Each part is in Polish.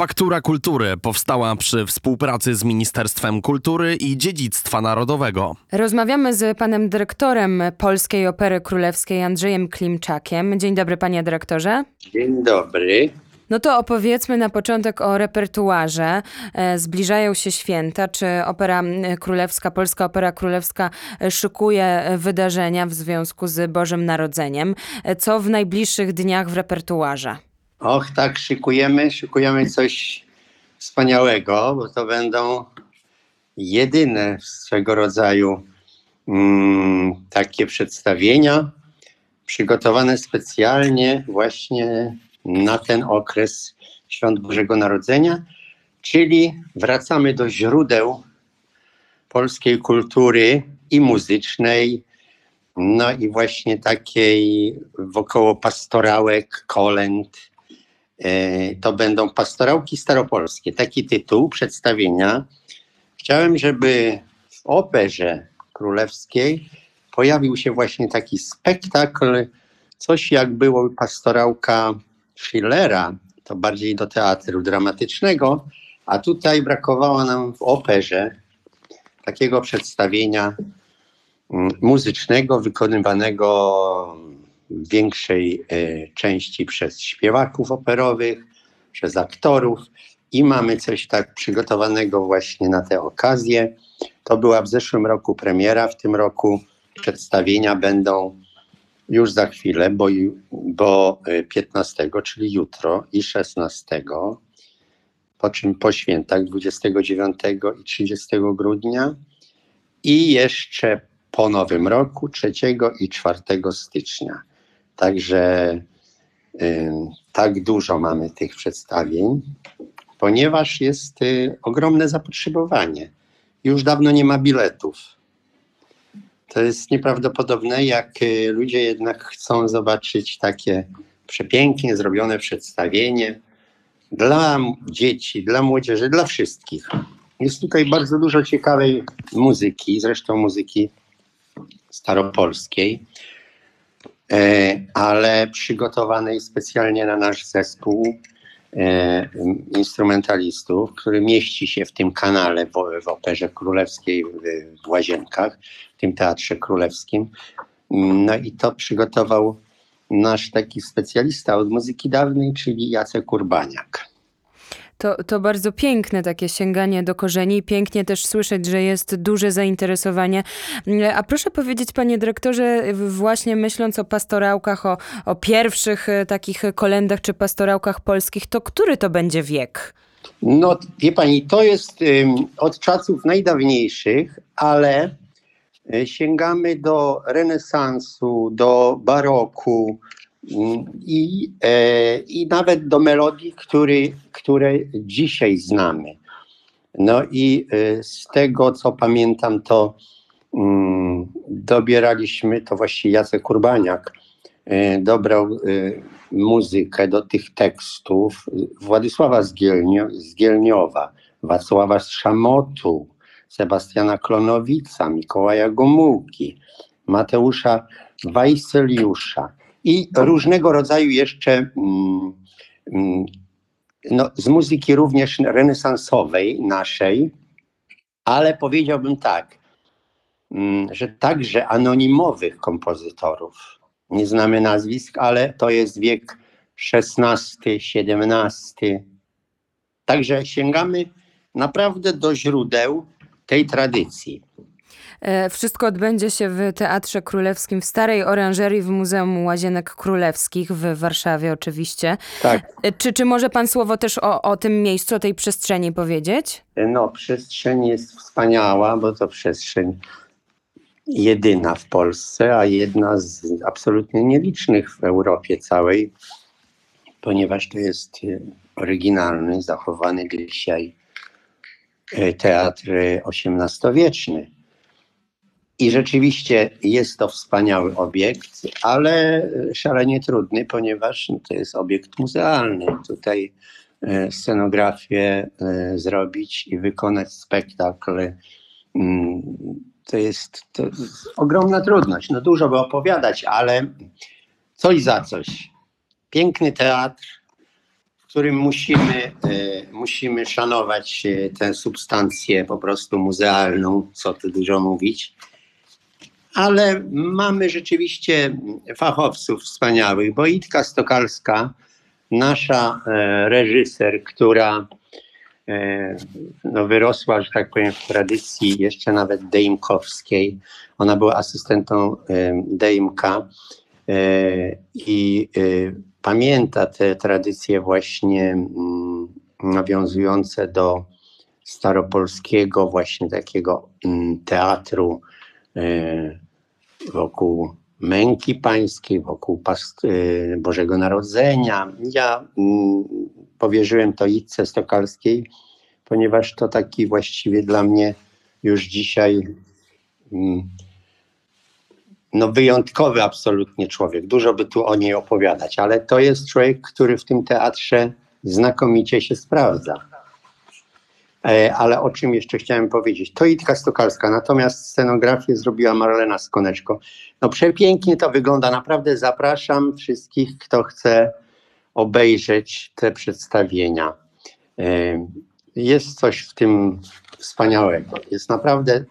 Faktura Kultury powstała przy współpracy z Ministerstwem Kultury i Dziedzictwa Narodowego. Rozmawiamy z panem dyrektorem Polskiej Opery Królewskiej Andrzejem Klimczakiem. Dzień dobry, panie dyrektorze. Dzień dobry. No to opowiedzmy na początek o repertuarze. E, Zbliżają się święta. Czy Opera m, Królewska, Polska Opera Królewska e, szykuje e, wydarzenia w związku z Bożym Narodzeniem? E, Co w najbliższych dniach w repertuarze? Och, tak, szykujemy, szykujemy coś wspaniałego, bo to będą jedyne swego rodzaju mm, takie przedstawienia przygotowane specjalnie właśnie na ten okres Świąt Bożego Narodzenia, czyli wracamy do źródeł polskiej kultury i muzycznej, no i właśnie takiej wokoło pastorałek, kolęd. E, To będą pastorałki staropolskie. Taki tytuł przedstawienia. Chciałem, żeby w operze królewskiej pojawił się właśnie taki spektakl, coś jak było pastorałka Schillera, to bardziej do teatru dramatycznego, a tutaj brakowało nam w operze takiego przedstawienia mm, muzycznego, wykonywanego w większej e, części przez śpiewaków operowych, przez aktorów i mamy coś tak przygotowanego właśnie na tę okazję. To była w zeszłym roku premiera, w tym roku przedstawienia będą już za chwilę, bo, bo e, 15, czyli jutro i 16, po czym po świętach 29 i 30 grudnia i jeszcze po nowym roku 3 i 4 stycznia. Także tak dużo mamy tych przedstawień, ponieważ jest y, ogromne zapotrzebowanie. Już dawno nie ma biletów. To jest nieprawdopodobne, jak y, ludzie jednak chcą zobaczyć takie przepięknie zrobione przedstawienie dla dzieci, dla młodzieży, dla wszystkich. Jest tutaj bardzo dużo ciekawej muzyki, zresztą muzyki staropolskiej, ale przygotowanej specjalnie na nasz zespół e, instrumentalistów, który mieści się w tym kanale w, Operze Królewskiej w Łazienkach, w tym Teatrze Królewskim. No i to przygotował nasz taki specjalista od muzyki dawnej, czyli Jacek Urbaniak. To, to bardzo piękne takie sięganie do korzeni pięknie też słyszeć, że jest duże zainteresowanie. Mm, A proszę powiedzieć, panie dyrektorze, właśnie myśląc o pastorałkach, o, o pierwszych e, takich kolendach czy pastorałkach polskich, to który to będzie wiek? No, wie pani, to jest ym, od czasów najdawniejszych, ale y, sięgamy do renesansu, do baroku i, e, i nawet do melodii, który, które dzisiaj znamy. No i y, z tego, co pamiętam, to ym, dobieraliśmy, to właściwie Jacek Urbaniak y, dobrał muzykę do tych tekstów Władysława Zgielnio, Zgielniowa, Wacława Szamotu, Sebastiana Klonowica, Mikołaja Gomułki, Mateusza Wajseliusza i różnego rodzaju jeszcze mm, mm, no, z muzyki również renesansowej naszej, ale powiedziałbym tak, mm, że także anonimowych kompozytorów. Nie znamy nazwisk, ale to jest wiek XVI, XVII. Także sięgamy naprawdę do źródeł tej tradycji. E, Wszystko odbędzie się w Teatrze Królewskim w Starej Oranżerii w Muzeum Łazienek Królewskich w Warszawie oczywiście. Tak, E, Czy, czy może pan słowo też o, o tym miejscu, o tej przestrzeni powiedzieć? no przestrzeń jest wspaniała, bo to przestrzeń jedyna w Polsce, a jedna z absolutnie nielicznych w Europie całej, ponieważ to jest e, oryginalny, zachowany dzisiaj e, teatr e, XVIII-wieczny. I rzeczywiście jest to wspaniały obiekt, ale szalenie trudny, ponieważ no, to jest obiekt muzealny. Tutaj e, scenografię e, zrobić i wykonać spektakl. mm, To jest, to jest ogromna trudność. No dużo by opowiadać, ale coś za coś. Piękny teatr, którym musimy, e, musimy szanować tę substancję po prostu muzealną, co tu dużo mówić. Ale mamy rzeczywiście fachowców wspaniałych, bo Itka Stokalska, nasza e, reżyser, która e, no, wyrosła, że tak powiem, w tradycji jeszcze nawet dejmkowskiej. Ona była asystentą e, Dejmka i pamięta te tradycje właśnie mm, nawiązujące do staropolskiego właśnie takiego mm, teatru wokół męki pańskiej, wokół e, Bożego Narodzenia. Ja mm, powierzyłem to Itce Stokalskiej, ponieważ to taki właściwie dla mnie już dzisiaj mm, no wyjątkowy absolutnie człowiek. Dużo by tu o niej opowiadać, ale to jest człowiek, który w tym teatrze znakomicie się sprawdza. E, Ale o czym jeszcze chciałem powiedzieć? To Itka Stokalska, natomiast scenografię zrobiła Marlena Skoneczko. No przepięknie to wygląda, naprawdę zapraszam wszystkich, kto chce obejrzeć te przedstawienia. E, Jest coś w tym wspaniałego. Jest naprawdę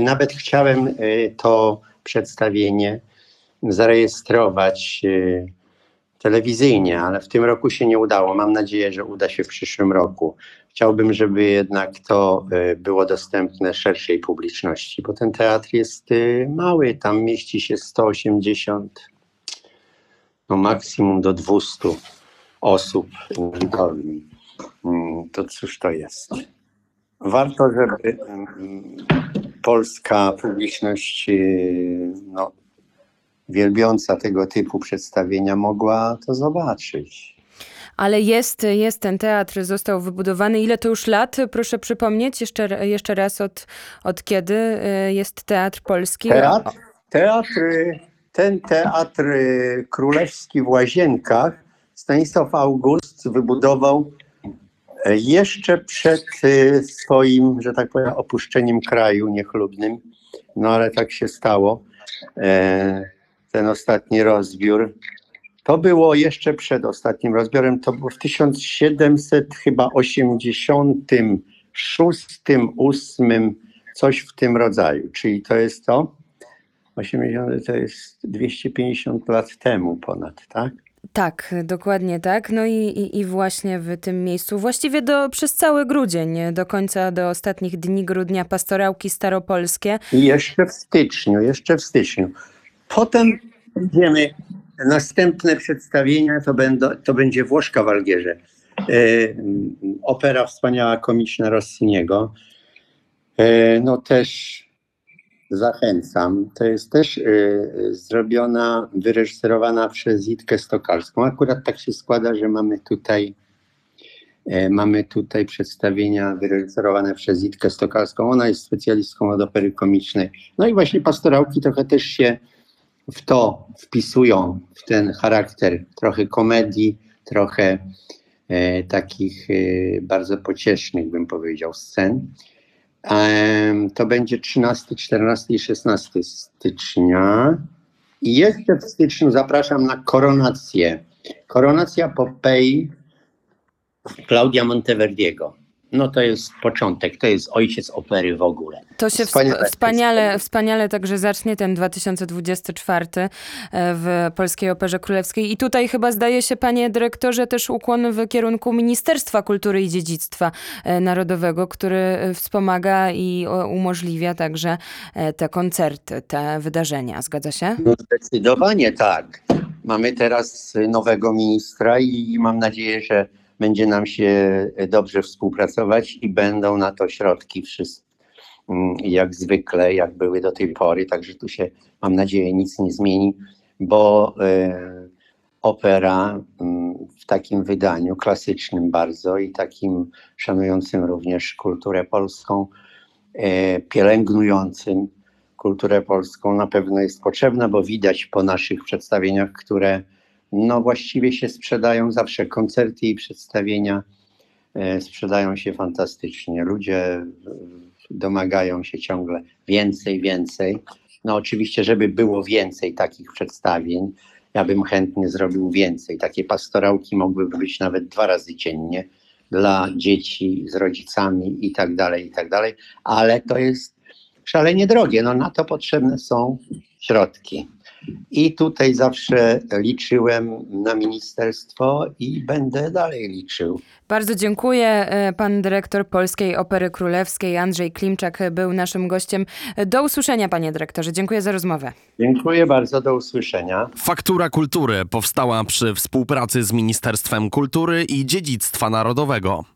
Nawet chciałem y, to przedstawienie zarejestrować telewizyjnie, ale w tym roku się nie udało. Mam nadzieję, że uda się w przyszłym roku. Chciałbym, żeby jednak to y, było dostępne szerszej publiczności, bo ten teatr jest y, mały, tam mieści się 180, no maksimum do 200 osób. Mm, To cóż to jest? Warto, żeby mm, polska publiczność yy, no, wielbiąca tego typu przedstawienia mogła to zobaczyć. Ale jest, jest ten teatr, został wybudowany. Ile to już lat? Proszę przypomnieć jeszcze, jeszcze raz od, od kiedy y, jest Teatr Polski. Teatr, teatr, ten teatr królewski w Łazienkach Stanisław August wybudował e, jeszcze przed y, swoim, że tak powiem, opuszczeniem kraju niechlubnym. No ale tak się stało. E, Ten ostatni rozbiór. To było jeszcze przed ostatnim rozbiorem. To było w 1700 chyba 86, 8, coś w tym rodzaju. Czyli to jest to 80 to jest 250 lat temu ponad, tak? Tak, dokładnie tak. No i, i, i właśnie w tym miejscu, właściwie do, przez cały grudzień, do końca, do ostatnich dni grudnia, pastorałki staropolskie. I jeszcze w styczniu, jeszcze w styczniu. Potem będziemy, następne przedstawienia to, będą, to będzie Włoszka w Algierze. E, opera wspaniała, komiczna Rossiniego. E, no też zachęcam. To jest też e, zrobiona, wyreżyserowana przez Itkę Stokalską. Akurat tak się składa, że mamy tutaj Mamy tutaj przedstawienia wyreżyserowane przez Itkę Stokalską. Ona jest specjalistką od opery komicznej. No i właśnie pastorałki trochę też się w to wpisują, w ten charakter trochę komedii, trochę e, takich e, bardzo pociesznych, bym powiedział, scen. Em, to będzie 13, 14 i 16 stycznia. I jeszcze w styczniu zapraszam na koronację. Koronacja Popei Klaudia Monteverdiego. No to jest początek, to jest ojciec opery w ogóle. To się Wspaniale. wspaniale, wspaniale, także zacznie ten 2024 e, w Polskiej Operze Królewskiej. I tutaj chyba zdaje się, panie dyrektorze, też ukłon w kierunku Ministerstwa Kultury i Dziedzictwa e, Narodowego, który e, wspomaga i umożliwia także te koncerty, te wydarzenia. Zgadza się? No zdecydowanie tak. Mamy teraz nowego ministra i mam nadzieję, że będzie nam się dobrze współpracować i będą na to środki wszystkie. Jak zwykle, jak były do tej pory, także tu się, mam nadzieję, nic nie zmieni, bo e, opera mm, w takim wydaniu klasycznym bardzo i takim szanującym również kulturę polską, e, pielęgnującym kulturę polską na pewno jest potrzebna, bo widać po naszych przedstawieniach, które no właściwie się sprzedają zawsze. Koncerty i przedstawienia e, sprzedają się fantastycznie. Ludzie domagają się ciągle więcej, więcej. No oczywiście, żeby było więcej takich przedstawień, ja bym chętnie zrobił więcej. Takie pastorałki mogłyby być nawet dwa razy dziennie dla dzieci z rodzicami i tak dalej, i tak dalej, ale to jest szalenie drogie. No na to potrzebne są środki. I tutaj zawsze liczyłem na ministerstwo i będę dalej liczył. Bardzo dziękuję. E, Pan dyrektor Polskiej Opery Królewskiej Andrzej Klimczak był naszym gościem. Do usłyszenia, panie dyrektorze. Dziękuję za rozmowę. Dziękuję bardzo, do usłyszenia. Faktura Kultury powstała przy współpracy z Ministerstwem Kultury i Dziedzictwa Narodowego.